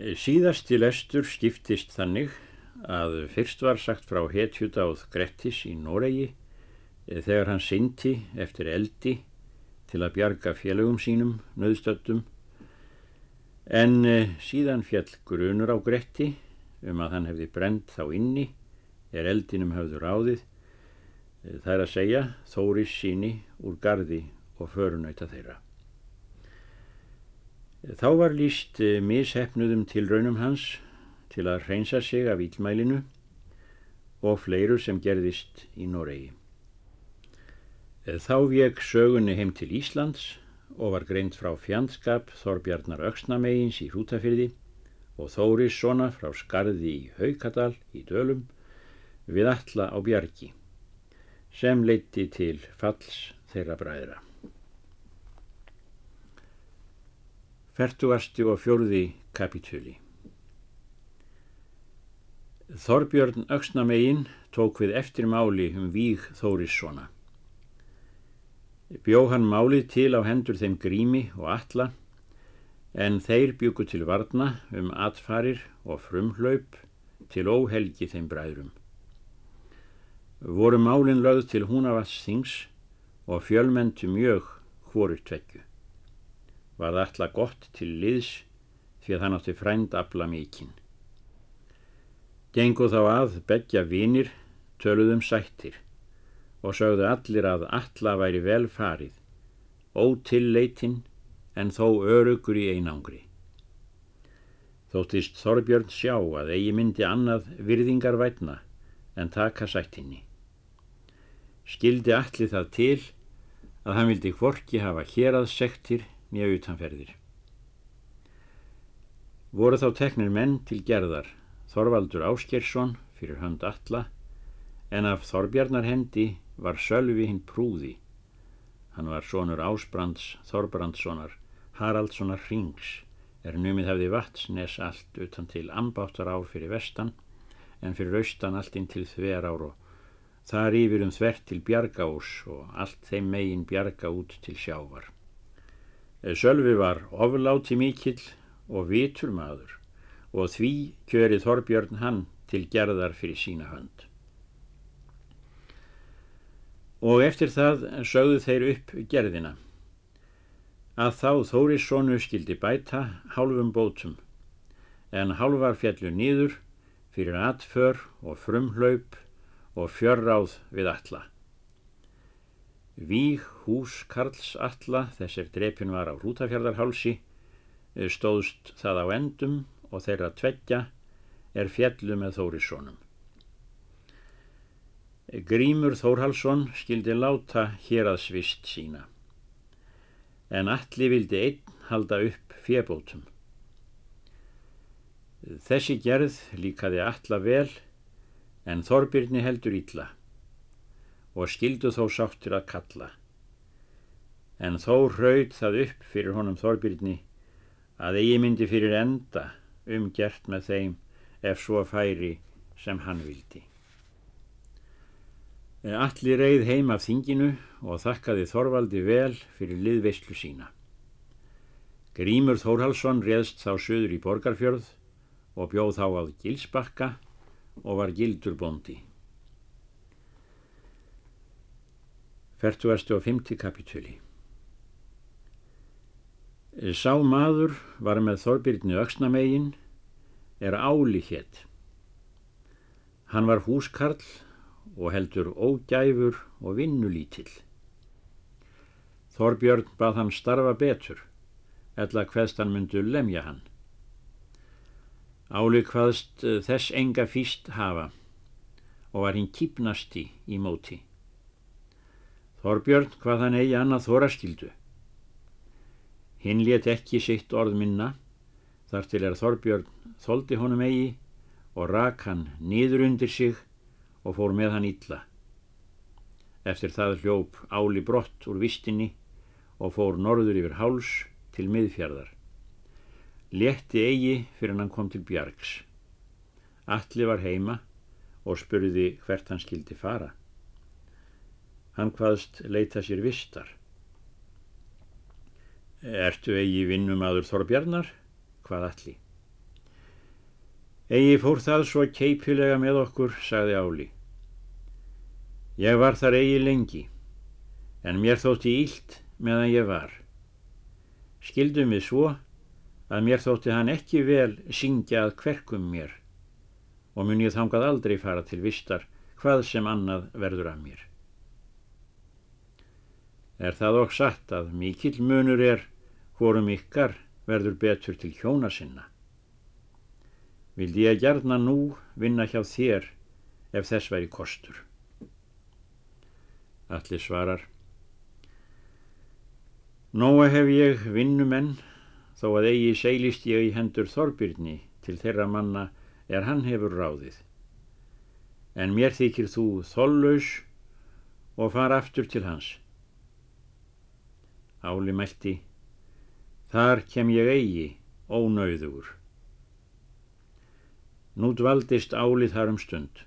Síðasti lestur skiptist þannig að fyrst var sagt frá hetjudáð Grettis í Noregi þegar hann syndi eftir eldi til að bjarga félögum sínum, nöðstöttum, en síðan fjall grunur á Gretti um að hann hefði brend þá inni er eldinum hafður áðið, það er að segja Þóris síni úr gardi og förunauta þeirra. Þá var líst mishefnuðum til raunum hans til að hreinsa sig af ílmælinu og fleiru sem gerðist í Noregi. Þá vek sögunni heim til Íslands og var greint frá fjandskap Þorbjarnar Öksnamegins í Hrútafyrði og Þóris Sona frá Skarði í Haukadal í Dölum við alla á bjargi sem leiti til falls þeirra bræðra. Fertugasti og fjórði kapitúli Þorbjörn Öksnamegin tók við eftir máli um víg Þórissona. Bjó hann málið til á hendur þeim grími og alla, en þeir bjúku til varna um atfarir og frumhlaup til óhelgi þeim bræðrum. Voru málin lögð til húnavats þings og fjölmentu mjög hvorur tvekju var það alltaf gott til liðs því að hann átti frænd afla mikinn. Gengu þá að begja vinir töluðum sættir og sögðu allir að alla væri vel farið, ótilleitinn en þó örugur í einangri. Þóttist Þorbjörn sjá að eigi myndi annað virðingar vætna en taka sættinni. Skildi allir það til að hann vildi hvorki hafa hér að sektir nýja utanferðir. Voru þá teknir menn til gerðar Þorvaldur Áskersson fyrir hönd alla en af Þorbjarnar hendi var Sölvi hinn prúði. Hann var sonur Ásbrands Þorbrandssonar Haraldssonar Hrings er numið hefði vatsnes allt utan til ambáttar ár fyrir vestan en fyrir austan allt inn til þver ár og þar yfir um þvert til bjargás og allt þeim megin bjarga út til sjávar. Sölvi var ofláti mikill og vitur maður og því kjöri Þorbjörn hann til gerðar fyrir sína hönd. Og eftir það sögðu þeir upp gerðina að þá Þórissonu skildi bæta hálfum bótum en hálfar fjallu nýður fyrir atför og frumhlaup og fjörráð við alla. Víg hús Karls Alla, þessir drepin var á Rútafjörðarhálsi, stóðst það á endum og þeirra tveggja er fjallu með Þórissonum. Grímur Þórhalsson skildi láta hér að svist sína, en allir vildi einn halda upp fjebótum. Þessi gerð líkaði alla vel, en Þorbirni heldur ítla og skildu þó sáttir að kalla. En þó hraud það upp fyrir honum Þorbirni að eigi myndi fyrir enda umgjert með þeim ef svo færi sem hann vildi. Allir reið heim af þinginu og þakkaði Þorvaldi vel fyrir liðveistlu sína. Grímur Þórhalsson reðst þá söður í Borgarfjörð og bjóð þá á Gilsbakka og var gildur bondi. 45. kapitúli Sá maður var með Þorbirni Öksnamegin er áli hétt. Hann var húskarl og heldur ógæfur og vinnulítill. Þorbjörn bað hann starfa betur, eðla hveðst hann myndu lemja hann. Áli hvaðst þess enga fýst hafa og var hinn kýpnasti í móti. Þorbjörn hvað hann eigi annað þóraskildu. Hinn let ekki sitt orð minna, þar til er Þorbjörn þóldi honum eigi og rak hann nýður undir sig og fór með hann illa. Eftir það hljóp áli brott úr vistinni og fór norður yfir háls til miðfjörðar. Letti eigi fyrir hann kom til bjargs. Alli var heima og spurði hvert hann skildi fara. Hann hvaðst leita sér vistar. Ertu eigi vinnum aður Þorbjarnar? Hvað allir? Egi fór það svo keipilega með okkur, sagði Áli. Ég var þar eigi lengi, en mér þótti ílt meðan ég var. Skildum við svo að mér þótti hann ekki vel syngja að kverkum mér og mun ég þangað aldrei fara til vistar hvað sem annað verður af mér. Er það okk satt að mikill munur er hvorum ykkar verður betur til hjóna sinna. Vildi ég gerna nú vinna hjá þér ef þess væri kostur. Allir svarar. Nóa hef ég vinnumenn þó að eigi seilist ég í hendur Þorbyrni til þeirra manna er hann hefur ráðið. En mér þykir þú þollaus og far aftur til hans. Áli mælti, þar kem ég eigi, ónauður. Nú dvaldist Álið þar um stund.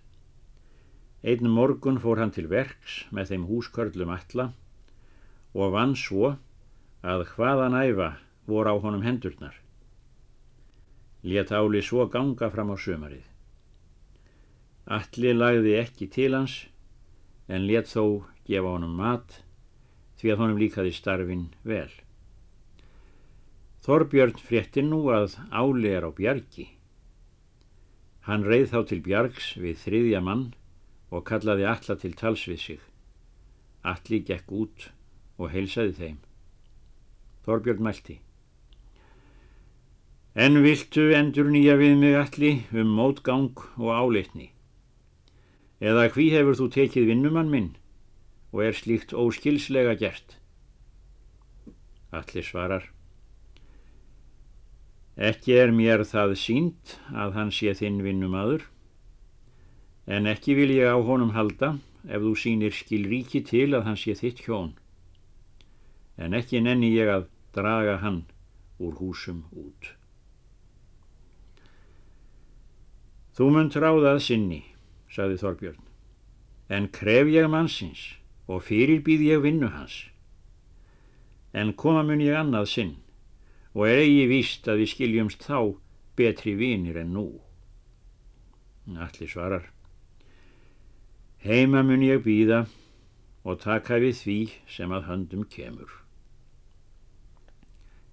Einn morgun fór hann til verks með þeim húskörlum alla og vann svo að hvaðan æfa voru á honum hendurnar. Lét Áli svo ganga fram á sömarið. Alli lagði ekki til hans en let þó gefa honum mat því að honum líkaði starfin vel. Þorbjörn frétti nú að Áli er á bjargi. Hann reið þá til bjargs við þriðja mann og kallaði alla til tals við sig. Alli gekk út og heilsaði þeim. Þorbjörn mælti. En viltu endur nýja við mig alli um mótgang og áleitni? Eða hví hefur þú tekið vinnumann minn? Og er slíkt óskilslega gert. Allir svarar. Ekki er mér það sínt að hann sé þinn vinnumadur, en ekki vil ég á honum halda ef þú sínir skilríki til að hann sé þitt hjón, en ekki nenni ég að draga hann úr húsum út. Þú munt ráðað sinni, saði Þorbjörn, en kref ég mannsins og fyrirbýð ég vinnu hans. En koma mun ég annað sinn og er eigi víst að við skiljumst þá betri vinir en nú. Allir svarar. Heima mun ég býða og taka við því sem að höndum kemur.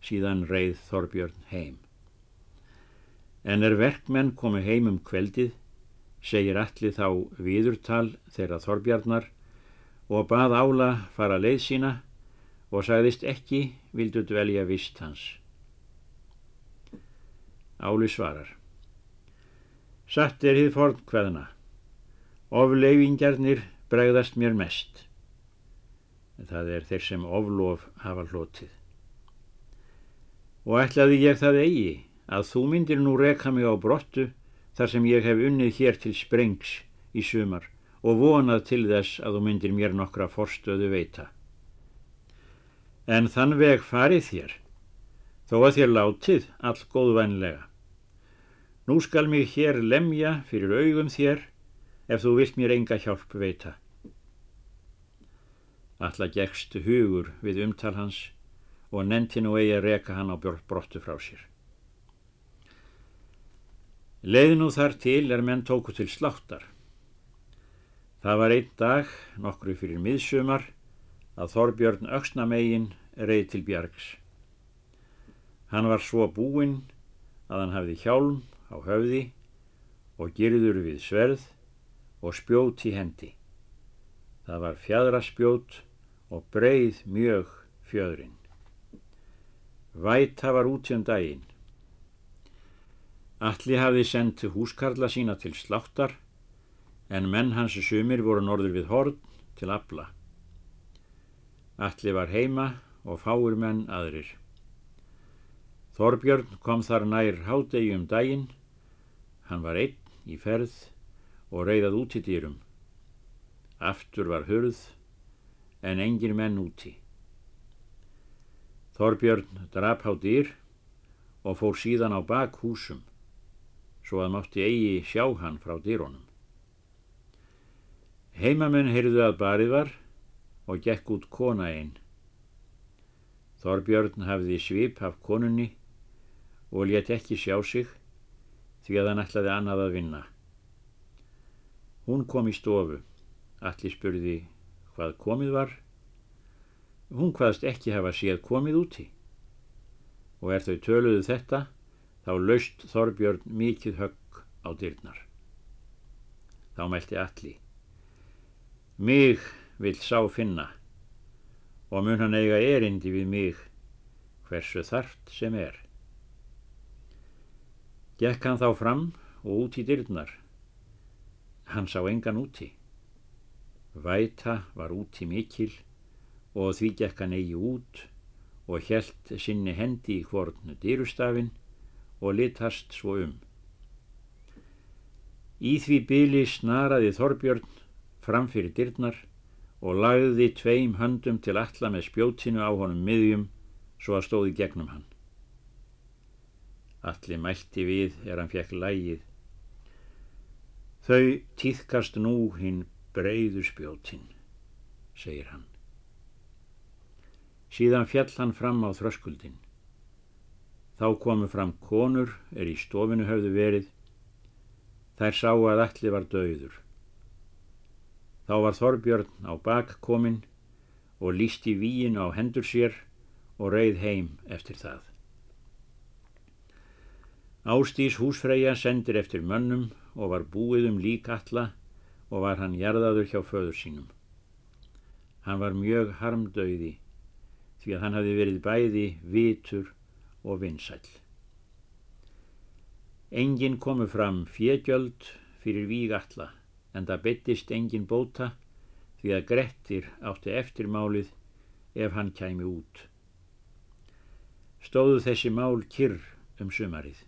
Síðan reið Þorbjörn heim. En er verkmenn komu heim um kveldið, segir allir þá viðurtal þeirra Þorbjarnar og bað Ála fara leið sína og sagðist ekki vildu dvelja vist hans. Áli svarar. Satt er hið forn hvaðna. Ofleifingjarnir bregðast mér mest. Það er þeir sem oflof hafa hlotið. Og ætlaði ég það eigi að þú myndir nú reka mig á brottu þar sem ég hef unnið hér til sprengs í sumar og vonað til þess að þú myndir mér nokkra forstöðu veita. En þann veg farið þér, þó að þér látið all góðvænlega. Nú skal mig hér lemja fyrir augum þér ef þú vilt mér enga hjálp veita. Alla gegst hugur við umtal hans og nenti nú eigi að reka hann á brottu frá sér. Leið nú þar til er menn tóku til sláttar Það var einn dag, nokkru fyrir miðsumar, að Þorbjörn Öksnamegin reið til Bjargs. Hann var svo búinn að hann hafði hjálm á höfði og girður við sverð og spjót í hendi. Það var fjadraspjót og breið mjög fjöðrin. Væta var út um daginn. Alli hafði sendt húskarla sína til sláttar en menn hans sumir voru norður við horn til abla. Alli var heima og fáir menn aðrir. Þorbjörn kom þar nær hádegi um daginn, hann var einn í ferð og reyðað út í dýrum. Aftur var hurð, en engin menn úti. Þorbjörn drap á dýr og fór síðan á bak húsum, svo að mátti eigi sjá hann frá dýrónum. Heimamenn heyrðu að barið var og gekk út kona einn. Þorbjörn hafði svip af konunni og let ekki sjá sig því að hann ætlaði annað að vinna. Hún kom í stofu. Allir spurði hvað komið var. Hún hvaðst ekki hafa séð komið úti. Og er þau töluðu þetta, þá laust Þorbjörn mikið högg á dyrnar. Þá mælti allir. Mig vil sá finna og mun hann eiga erindi við mig hversu þart sem er. Gekk hann þá fram og út í dyrnar. Hann sá engan úti. Væta var úti mikil og því gekk hann eigi út og helt sinni hendi í hvornu dyrustafinn og litast svo um. Í því byli snaraði Þorbjörn fram fyrir dyrnar og lagði tveim höndum til alla með spjótinu á honum miðjum svo að stóði gegnum hann. Allir mælti við er hann fekk lægið. Þau týðkast nú hinn breyðu spjótin, segir hann. Síðan fjall hann fram á þröskuldin. Þá komu fram konur er í stofinu höfðu verið. Þær sá að allir var döður. Þá var Þorbjörn á bak kominn og lísti víin á hendur sér og reið heim eftir það. Ástís húsfreyja sendir eftir mönnum og var búið um líkalla og var hann jarðaður hjá föður sínum. Hann var mjög harmdauði því að hann hafi verið bæði vitur og vinsæl. Engin komu fram fjegjöld fyrir vígalla en það byttist engin bóta því að Grettir átti eftirmálið ef hann kæmi út. Stóðu þessi mál kyrr um sumarið.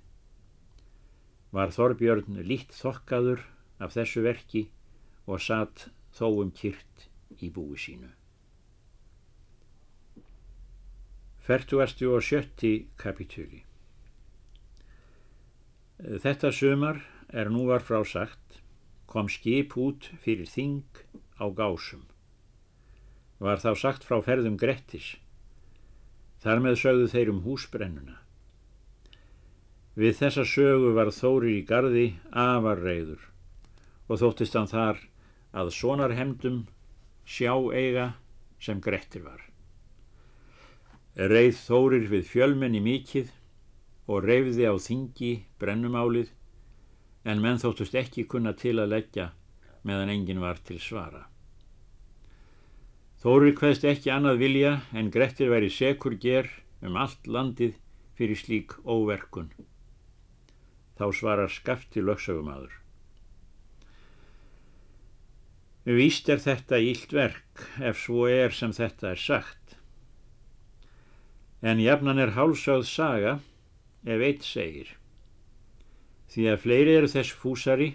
Var Þorbjörn lít þokkaður af þessu verki og satt þó um kyrrt í búi sínu. Fertuastu og sjötti kapitúli Þetta sumar er nú var frá sagt kom skip út fyrir þing á gásum. Var þá sagt frá ferðum Grettis. Þar með sögðu þeir um húsbrennuna. Við þessa sögu var Þórir í gardi afar reyður og þóttist hann þar að sonar hemdum sjá eiga sem Grettir var. Reið Þórir við fjölmenni mikið og reyfði á þingi brennumálið en menn þóttust ekki kunna til að leggja meðan engin var til svara. Þórir hvaðst ekki annað vilja en Grettir væri sekur ger um allt landið fyrir slík óverkun. Þá svarar skafti lögsögumadur. Víst er þetta ílt verk ef svo er sem þetta er sagt. En jafnan er hálsögð saga ef eitt segir því að fleiri eru þess fúsari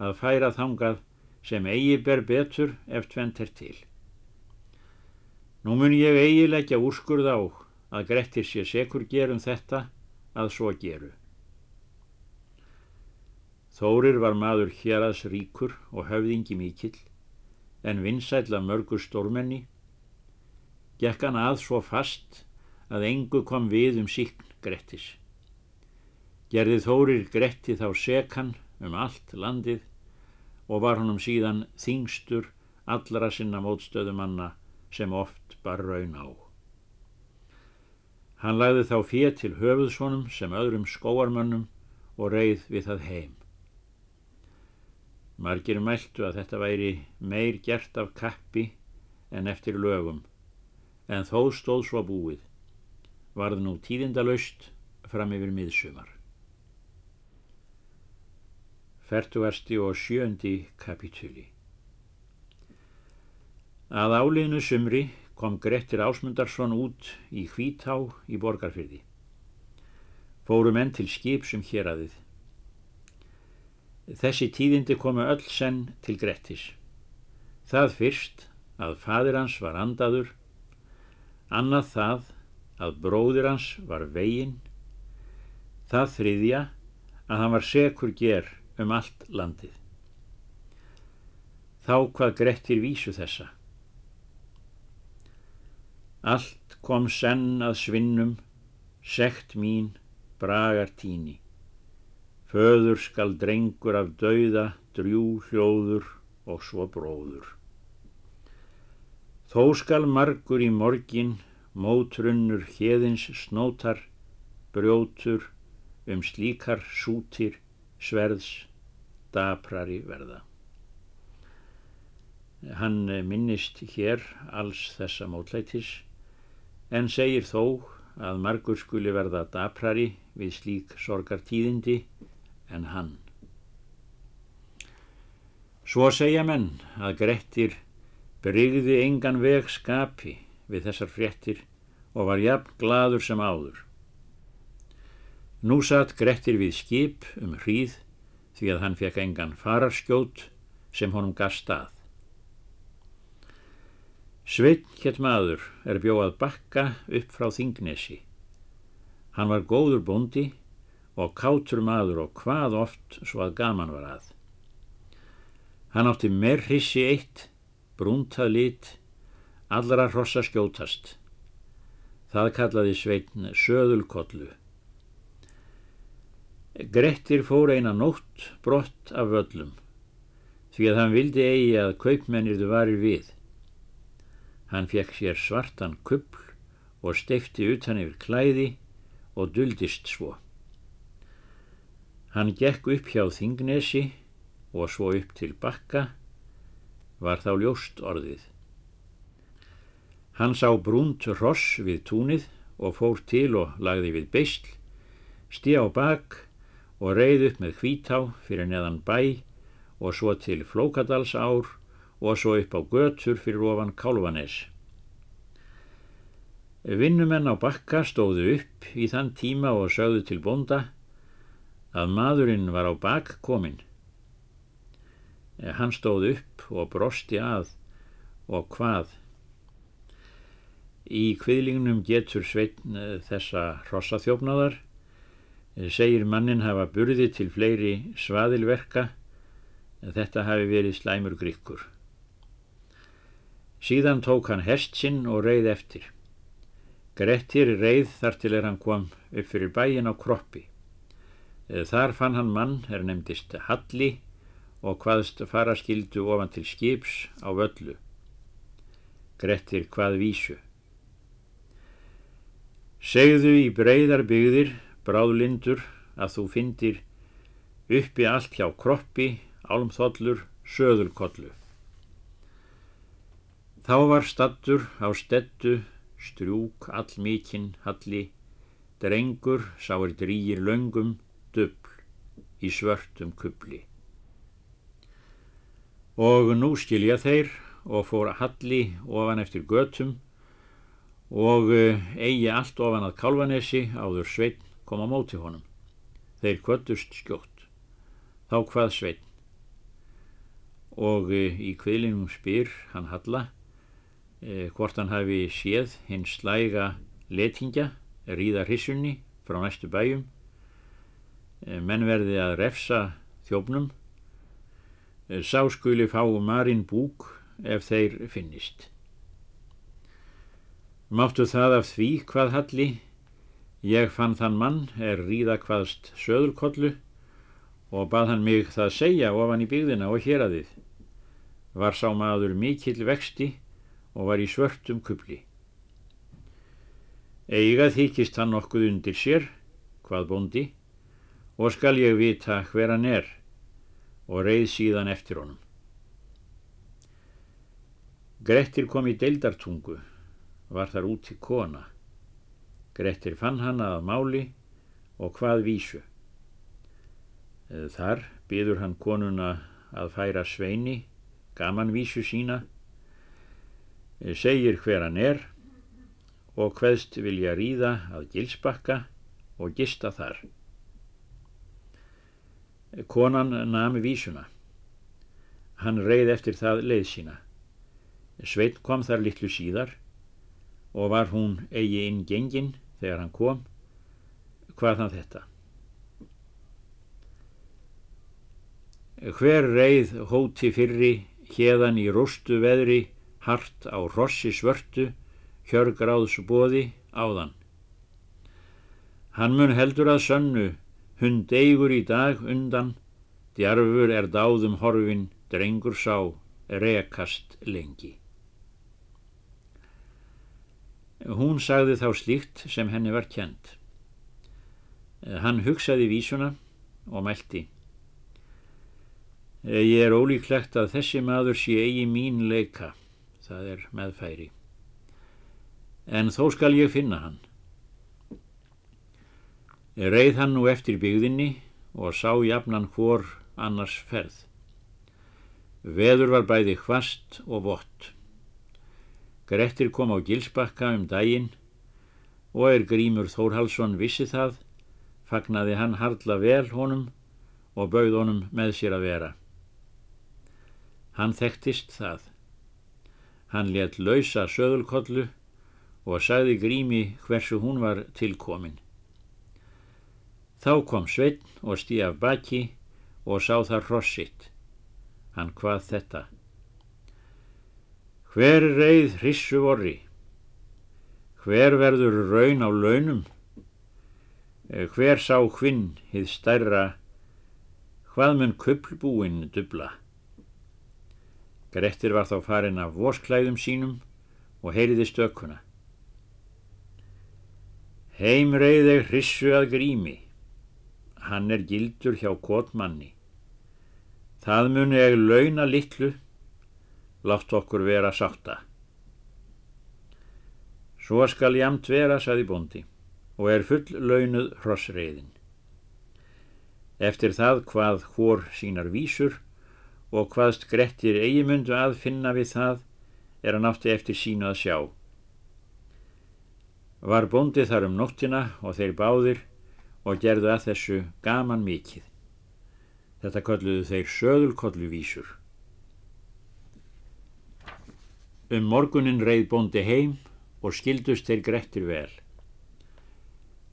að færa þangað sem eigi ber betur ef tvent er til. Nú mun ég eigilegja úrskurð á að Grettir sé sekur gerum þetta að svo geru. Þórir var maður hér aðs ríkur og höfðingi mikill, en vinsætla mörgur stórmenni, gekk hann að svo fast að engu kom við um síkn Grettis. Gerði Þórir Gretti þá sekan um allt landið og var honum síðan þingstur allra sinna mótstöðumanna sem oft bar raun á. Hann lagði þá fér til höfuðsvonum sem öðrum skóarmönnum og reið við það heim. Margir mæltu að þetta væri meir gert af kappi en eftir lögum, en þó stóð svo búið, varð nú tíðindalöst fram yfir miðsumar. Fertuasti og sjöndi kapitúli Að áliðnu sumri kom Grettir Ásmundarsson út í Hvítá í borgarfyrði. Fóru menn til skip sem hér aðið. Þessi tíðindi komu öll senn til Grettis. Það fyrst að fadir hans var andaður, annað það að bróðir hans var veginn, það þriðja að hann var sekur ger um allt landið. Þá hvað grettir vísu þessa. Allt kom senn að svinnum, sekt mín, bragar tíni. föður skal drengur af dauða, drjú hljóður og svo bróður. Þó skal margur í morgin, mótrunnur hérðins snótar, brjótur, um slíkar sútir, sverðs, daprari verða. Hann minnist hér alls þessa mótlætis en segir þó að margur skuli verða daprari við slík sorgartíðindi en hann. Svo segja menn að Grettir brygði engan veg skapi við þessar fréttir og var jafn gladur sem áður. Nú satt Grettir við skip um hríð því að hann fekk engan fararskjót sem honum gaf stað. Sveinn hétt maður er bjóað bakka upp frá Þingnesi. Hann var góður bóndi og kátur maður og hvað oft svo að gaman var að. Hann átti meir hissi eitt, brúntað lit, allra hrossa skjótast. Það kallaði Sveinn söðulkollu. Grettir fór eina nótt brott af völlum, því að hann vildi eigi að kaupmennirðu varir við. Hann fekk sér svartan kuppl og steifti utan yfir klæði og duldist svo. Hann gekk upp hjá Þingnesi og svo upp til bakka, var þá ljóst orðið. Hann sá brúnt ross við túnið og fór til og lagði við beisl, stí á bak og reið upp með hvítá fyrir neðan bæ og svo til Flókadals ár og svo upp á götur fyrir ofan Kálvanes. Vinnumenn á bakka stóðu upp í þann tíma og sögðu til bonda að maðurinn var á bak komin. Hann stóð upp og brosti að og hvað. Í kviðlingnum getur sveitn eh, þessa hrossaþjófnaðar, segir mannin hafa burði til fleiri svaðilverka, þetta hafi verið slæmur grikkur. Síðan tók hann hest sinn og reið eftir. Grettir reið þar til er hann kom upp fyrir bæin á kroppi. Þar fann hann mann er nefndist Halli og hvaðst fara skildu ofan til skips á völlu. Grettir hvað vísu. Segðu í breyðar byggðir, bráðlindur, að þú findir uppi allt hjá kroppi, álmþollur, söðulkollu. Þá var stattur á stettu, strjúk allmikinn halli, drengur sáir drýjir löngum, dubl í svörtum kubli. Og nú skilja þeir og fór halli ofan eftir götum og eh, eigi allt ofan að kálvanesi áður sveitn kom á móti honum. Þeir kvöldust skjótt. Þá hvað sveitn. Og eh, í kviðlinum spyr hann halla eh, hvort hann hafi séð hinn slæga letingja ríða hrissunni frá næstu bæjum eh, menn verði að refsa þjófnum eh, sá skuli fá marinn búk ef þeir finnist Máttu það af því hvað halli ég fann þann mann er ríða hvaðst söðulkollu og bað hann mig það segja ofan í byggðina og hér að þið var sá maður mikill vexti og var í svörtum kubli. Eigað þykist hann nokkuð undir sér, hvað bondi, og skal ég vita hver hann er og reið síðan eftir honum. Grettir kom í deildartungu, var þar úti kona. Grettir fann hann að máli og hvað vísu. Þar byður hann konuna að færa sveini, gaman vísu sína, segir hver hann er og hveðst vilja ríða að gilsbakka og gista þar. Konan nami vísuna. Hann reið eftir það leið sína. Sveit kom þar litlu síðar og var hún eigi inn gengin þegar hann kom. Hvað hann þetta? Hver reið hóti fyrri hérðan í rústu veðri hart á rossi svörtu, hjörgráðs bóði áðan. Hann mun heldur að sönnu hund eigur í dag undan, djarfur er dáðum horfin, drengur sá, rekast lengi. Hún sagði þá slíkt sem henni var kjent. Hann hugsaði vísuna og mælti. Ég er ólíklegt að þessi maður sé eigi mín leika, það er meðfæri. En þó skal ég finna hann. Reið hann nú eftir byggðinni og sá jafnan hvor annars ferð. Veður var bæði hvast og vott. Grettir kom á gilsbakka um daginn og er Grímur Þórhalsson vissi það, fagnaði hann hardla vel honum og bauð honum með sér að vera. Hann þekktist það. Hann let lausa söðulkollu og sagði Grími hversu hún var tilkomin. Þá kom Sveinn og stí af baki og sá þar hrossitt. Hann hvað þetta? Hver reið hrissu vorri? Hver verður raun á launum? Eh, hver sá hvinn hið stærra? Hvað mun kuplbúinn dubla? Grettir var þá farin af vorsklæðum sínum og heyriði stökkuna. Heim reyði hrissu að grími. Hann er gildur hjá kotmanni. Það muni eg launa litlu látt okkur vera sátta. Svo skal jamt vera, saði bóndi, og er full launuð hrossreiðin. Eftir það hvað hór sínar vísur og hvaðst Grettir eigimundu að finna við það er hann átti eftir sínu að sjá. Var bóndi þar um nóttina og þeir báðir og gerðu að þessu gaman mikið. Þetta kolluðu þeir söðulkollu vísur. Um morgunin reið bóndi heim og skildust þeir Grettir vel.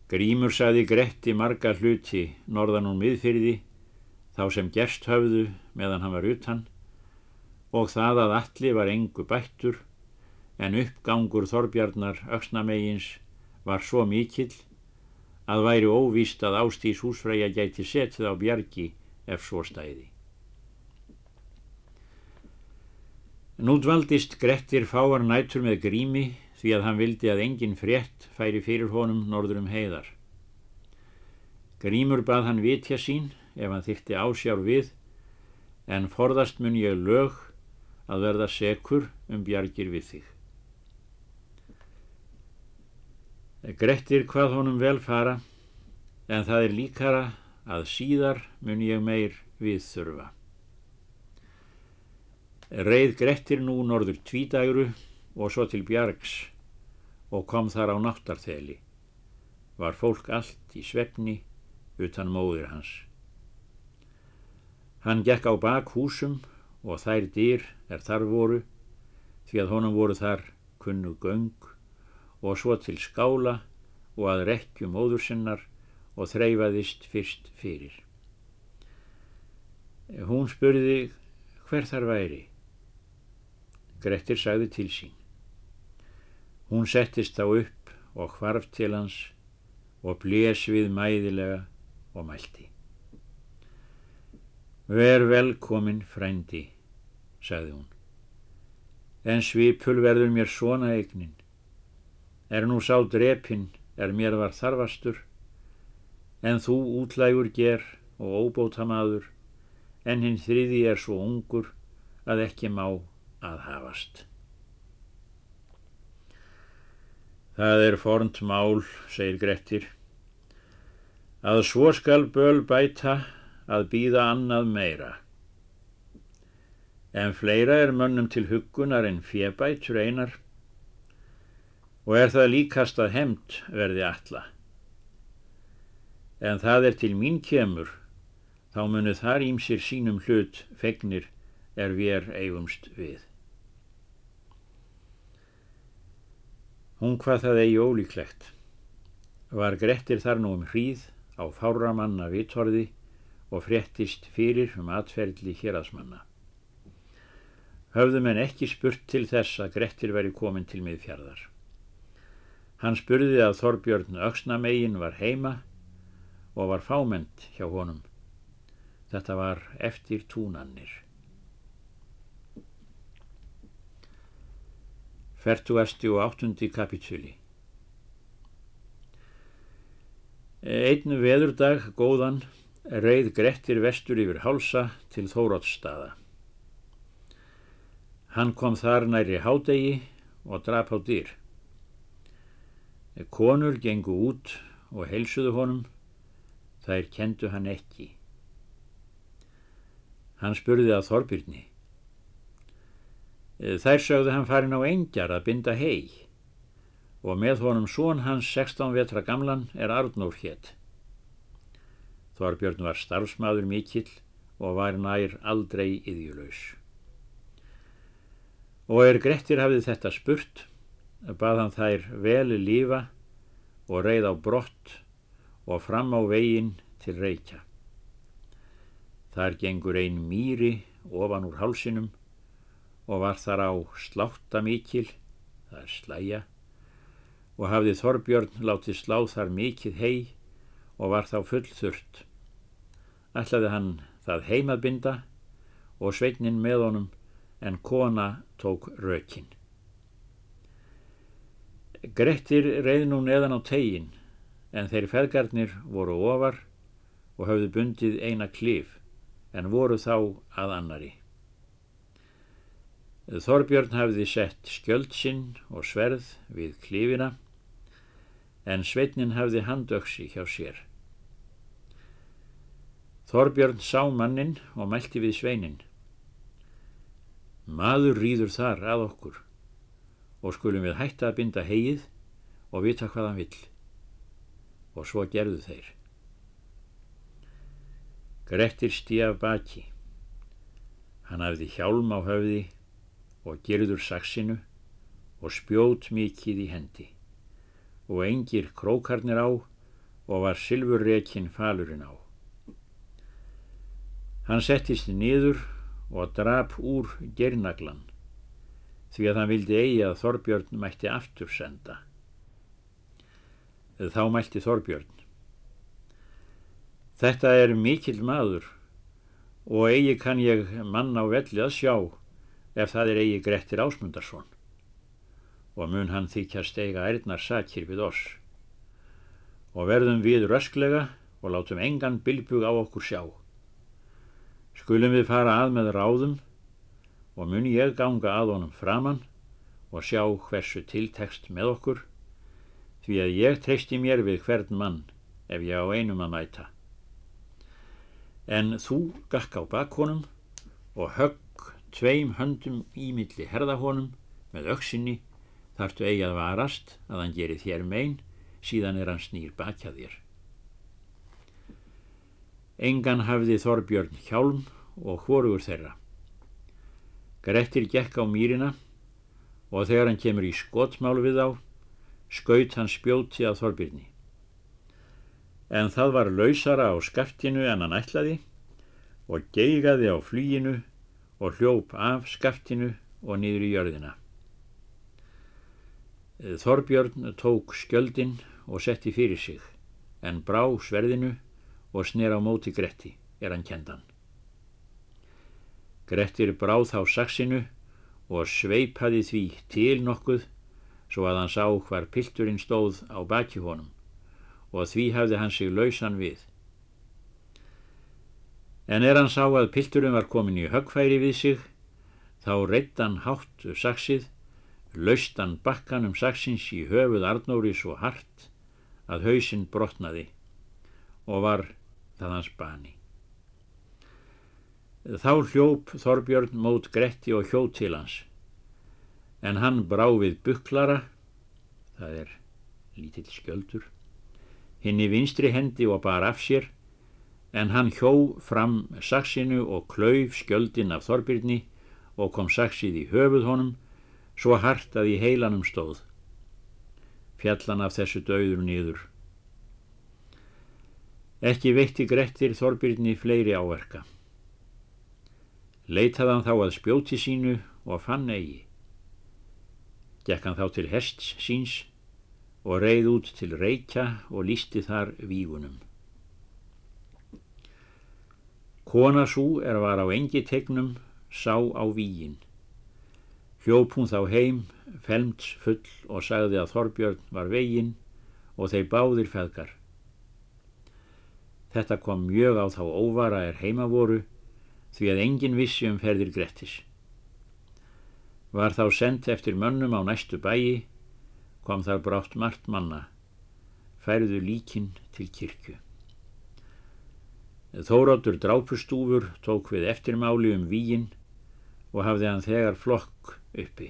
Grímur saði Gretti marga hluti norðan hún miðfyrði þá sem gerst höfðu meðan hann var utan og það að allir var engu bættur en uppgangur Þorbjarnar auksnamegins var svo mikill að væri óvíst að Ástís húsfræja gæti setið á bjargi ef svo stæði. Nú dvaldist Grettir fáar nætur með grími því að hann vildi að engin frétt færi fyrir honum norður um heiðar. Grímur bað hann vitja sín ef hann þyrti ásjár við en forðast mun ég lög að verða sekur um bjargir við þig. Grettir hvað honum vel fara en það er líkara að síðar mun ég meir við þurfa. Reið Grettir nú norður tvítagru og svo til Bjargs og kom þar á náttarþeli. Var fólk allt í svefni utan móðir hans. Hann gekk á bak húsum og þær dýr er þar voru því að honum voru þar kunnu göng og svo til skála og að rekju móður sinnar og þreyfaðist fyrst fyrir. Hún spurði hver þar væri. Grettir sagði til sín. Hún settist þá upp og hvarf til hans og blés við mæðilega og mælti. Ver velkomin frændi, sagði hún. En svipul verður mér svona eignin. Er nú sá drepinn er mér var þarfastur, en þú útlægur ger og óbótamaður, en hinn þriði er svo ungur að ekki má að hafast. Það er fornt mál, segir Grettir, að svo skal böl bæta að býða annað meira. En fleira er mönnum til huggunar en fjebætur einar og er það líkast að hemmt verði alla. En það er til mín kemur, þá munu þar ímsir sínum hlut fegnir er við eigumst við. Hún hvað það eigi ólíklegt. Var Grettir þar nú um hríð á fáramanna vittorði og fréttist fyrir um atferðli héradsmanna. Höfðum en ekki spurt til þess að Grettir veri komin til miðfjörðar. Hann spurði að Þorbjörn Öksnamegin var heima og var fáment hjá honum. Þetta var eftir túnannir. Fertuasti og áttundi kapitúli Einn veðurdag góðan reið Grettir vestur yfir hálsa til Þórótsstaða. Hann kom þar næri hádegi og drap á dýr. Konur gengu út og heilsuðu honum, þær kendu hann ekki. Hann spurði að Þorbirni. Þær sögðu hann farin á engjar að binda hei og með honum són hans 16 vetra gamlan er Arnór hétt. Þorbjörn var starfsmaður mikill og var nær aldrei yðjulös. Og er Grettir hafið þetta spurt, bað hann þær veli lífa og reið á brott og fram á veginn til reykja. Þar gengur ein mýri ofan úr hálsinum og var þar á slátta mikil, það er slæja, og hafði Þorbjörn látið slá þar mikið hei og var þá full þurrt. Ætlaði hann það heimadbinda og sveitnin með honum en kona tók rökin. Grettir reið nú neðan á tegin en þeir feðgarnir voru ofar og hafði bundið eina klif en voru þá að annari. Þorbjörn hafði sett skjöld sinn og sverð við klifina en sveitnin hafði handöksi hjá sér. Þorbjörn sá mannin og mælti við sveinin. Maður rýður þar að okkur og skulum við hætta að binda heið og vita hvað hann vill. Og svo gerðu þeir. Grettir stíaf baki. Hann hafði hjálm á höfði og gerður saksinu og spjót mikið í hendi og engir krókarnir á og var sylfurrekin falurinn á. Hann settist niður og drap úr gernaglan því að hann vildi eigi að Þorbjörn mætti aftur senda. Þá mælti Þorbjörn. Þetta er mikill maður og eigi kann ég mann á velli að sjá ef það er eigi Grettir Ásmundarsson og mun hann þykjast eiga ærnar sakir við oss og verðum við rösklega og látum engan bilbug á okkur sjá. Skulum við fara að með ráðum og mun ég ganga að honum framann og sjá hversu tiltekst með okkur því að ég treysti mér við hvern mann ef ég á einum að mæta. En þú gakk á bakhónum og högg tveim höndum í milli herðahónum með auksinni þartu eigi að varast að hann geri þér megin síðan er hann snýr bakjað þér. Engan hafði Þorbjörn hjálm og hvorugur þeirra. Grettir gekk á mýrina og þegar hann kemur í skotmálu við á, skaut hann spjóti að Þorbjörni. En það var lausara á skaftinu en hann ætlaði og geigaði á flýinu og hljóp af skaftinu og niður í jörðina. Þorbjörn tók skjöldin og setti fyrir sig en brá sverðinu og snér á móti Gretti er hann kendan. Grettir bráð þá saksinu og sveipaði því til nokkuð svo að hann sá hvar pilturinn stóð á baki honum og því hafði hann sig lausan við. En er hann sá að pilturinn var komin í högfæri við sig, þá reitt hann hátt saksið, laust hann bakkan um saksins í höfuð Arnóri svo hart að hausinn brotnaði og var það hans bani. Þá hljóp Þorbjörn mót Gretti og hjó til hans, en hann brá við buklara, það er lítill skjöldur, hinn í vinstri hendi og bar af sér, en hann hjó fram saksinu og klauf skjöldin af Þorbjörni og kom saksið í höfuð honum, svo hart að í heilanum stóð. Fjallan af þessu döður nýður. Ekki veitti Grettir Þorbjörni fleiri áverka. Leitaði hann þá að spjóti sínu og fann eigi. Gekk hann þá til hests síns og reið út til reykja og lísti þar vígunum. Kona svo er var á engi tegnum, sá á vígin. Hljóp hún þá heim, felmts full og sagði að Þorbjörn var veginn og þeir báðir feðgar. Þetta kom mjög á þá óvara er heima voru því að engin vissi um ferðir Grettis. Var þá sendt eftir mönnum á næstu bæi, kom þar brátt margt manna, færðu líkin til kirkju. Þóróttur drápustúfur tók við eftirmáli um vígin og hafði hann þegar flokk uppi.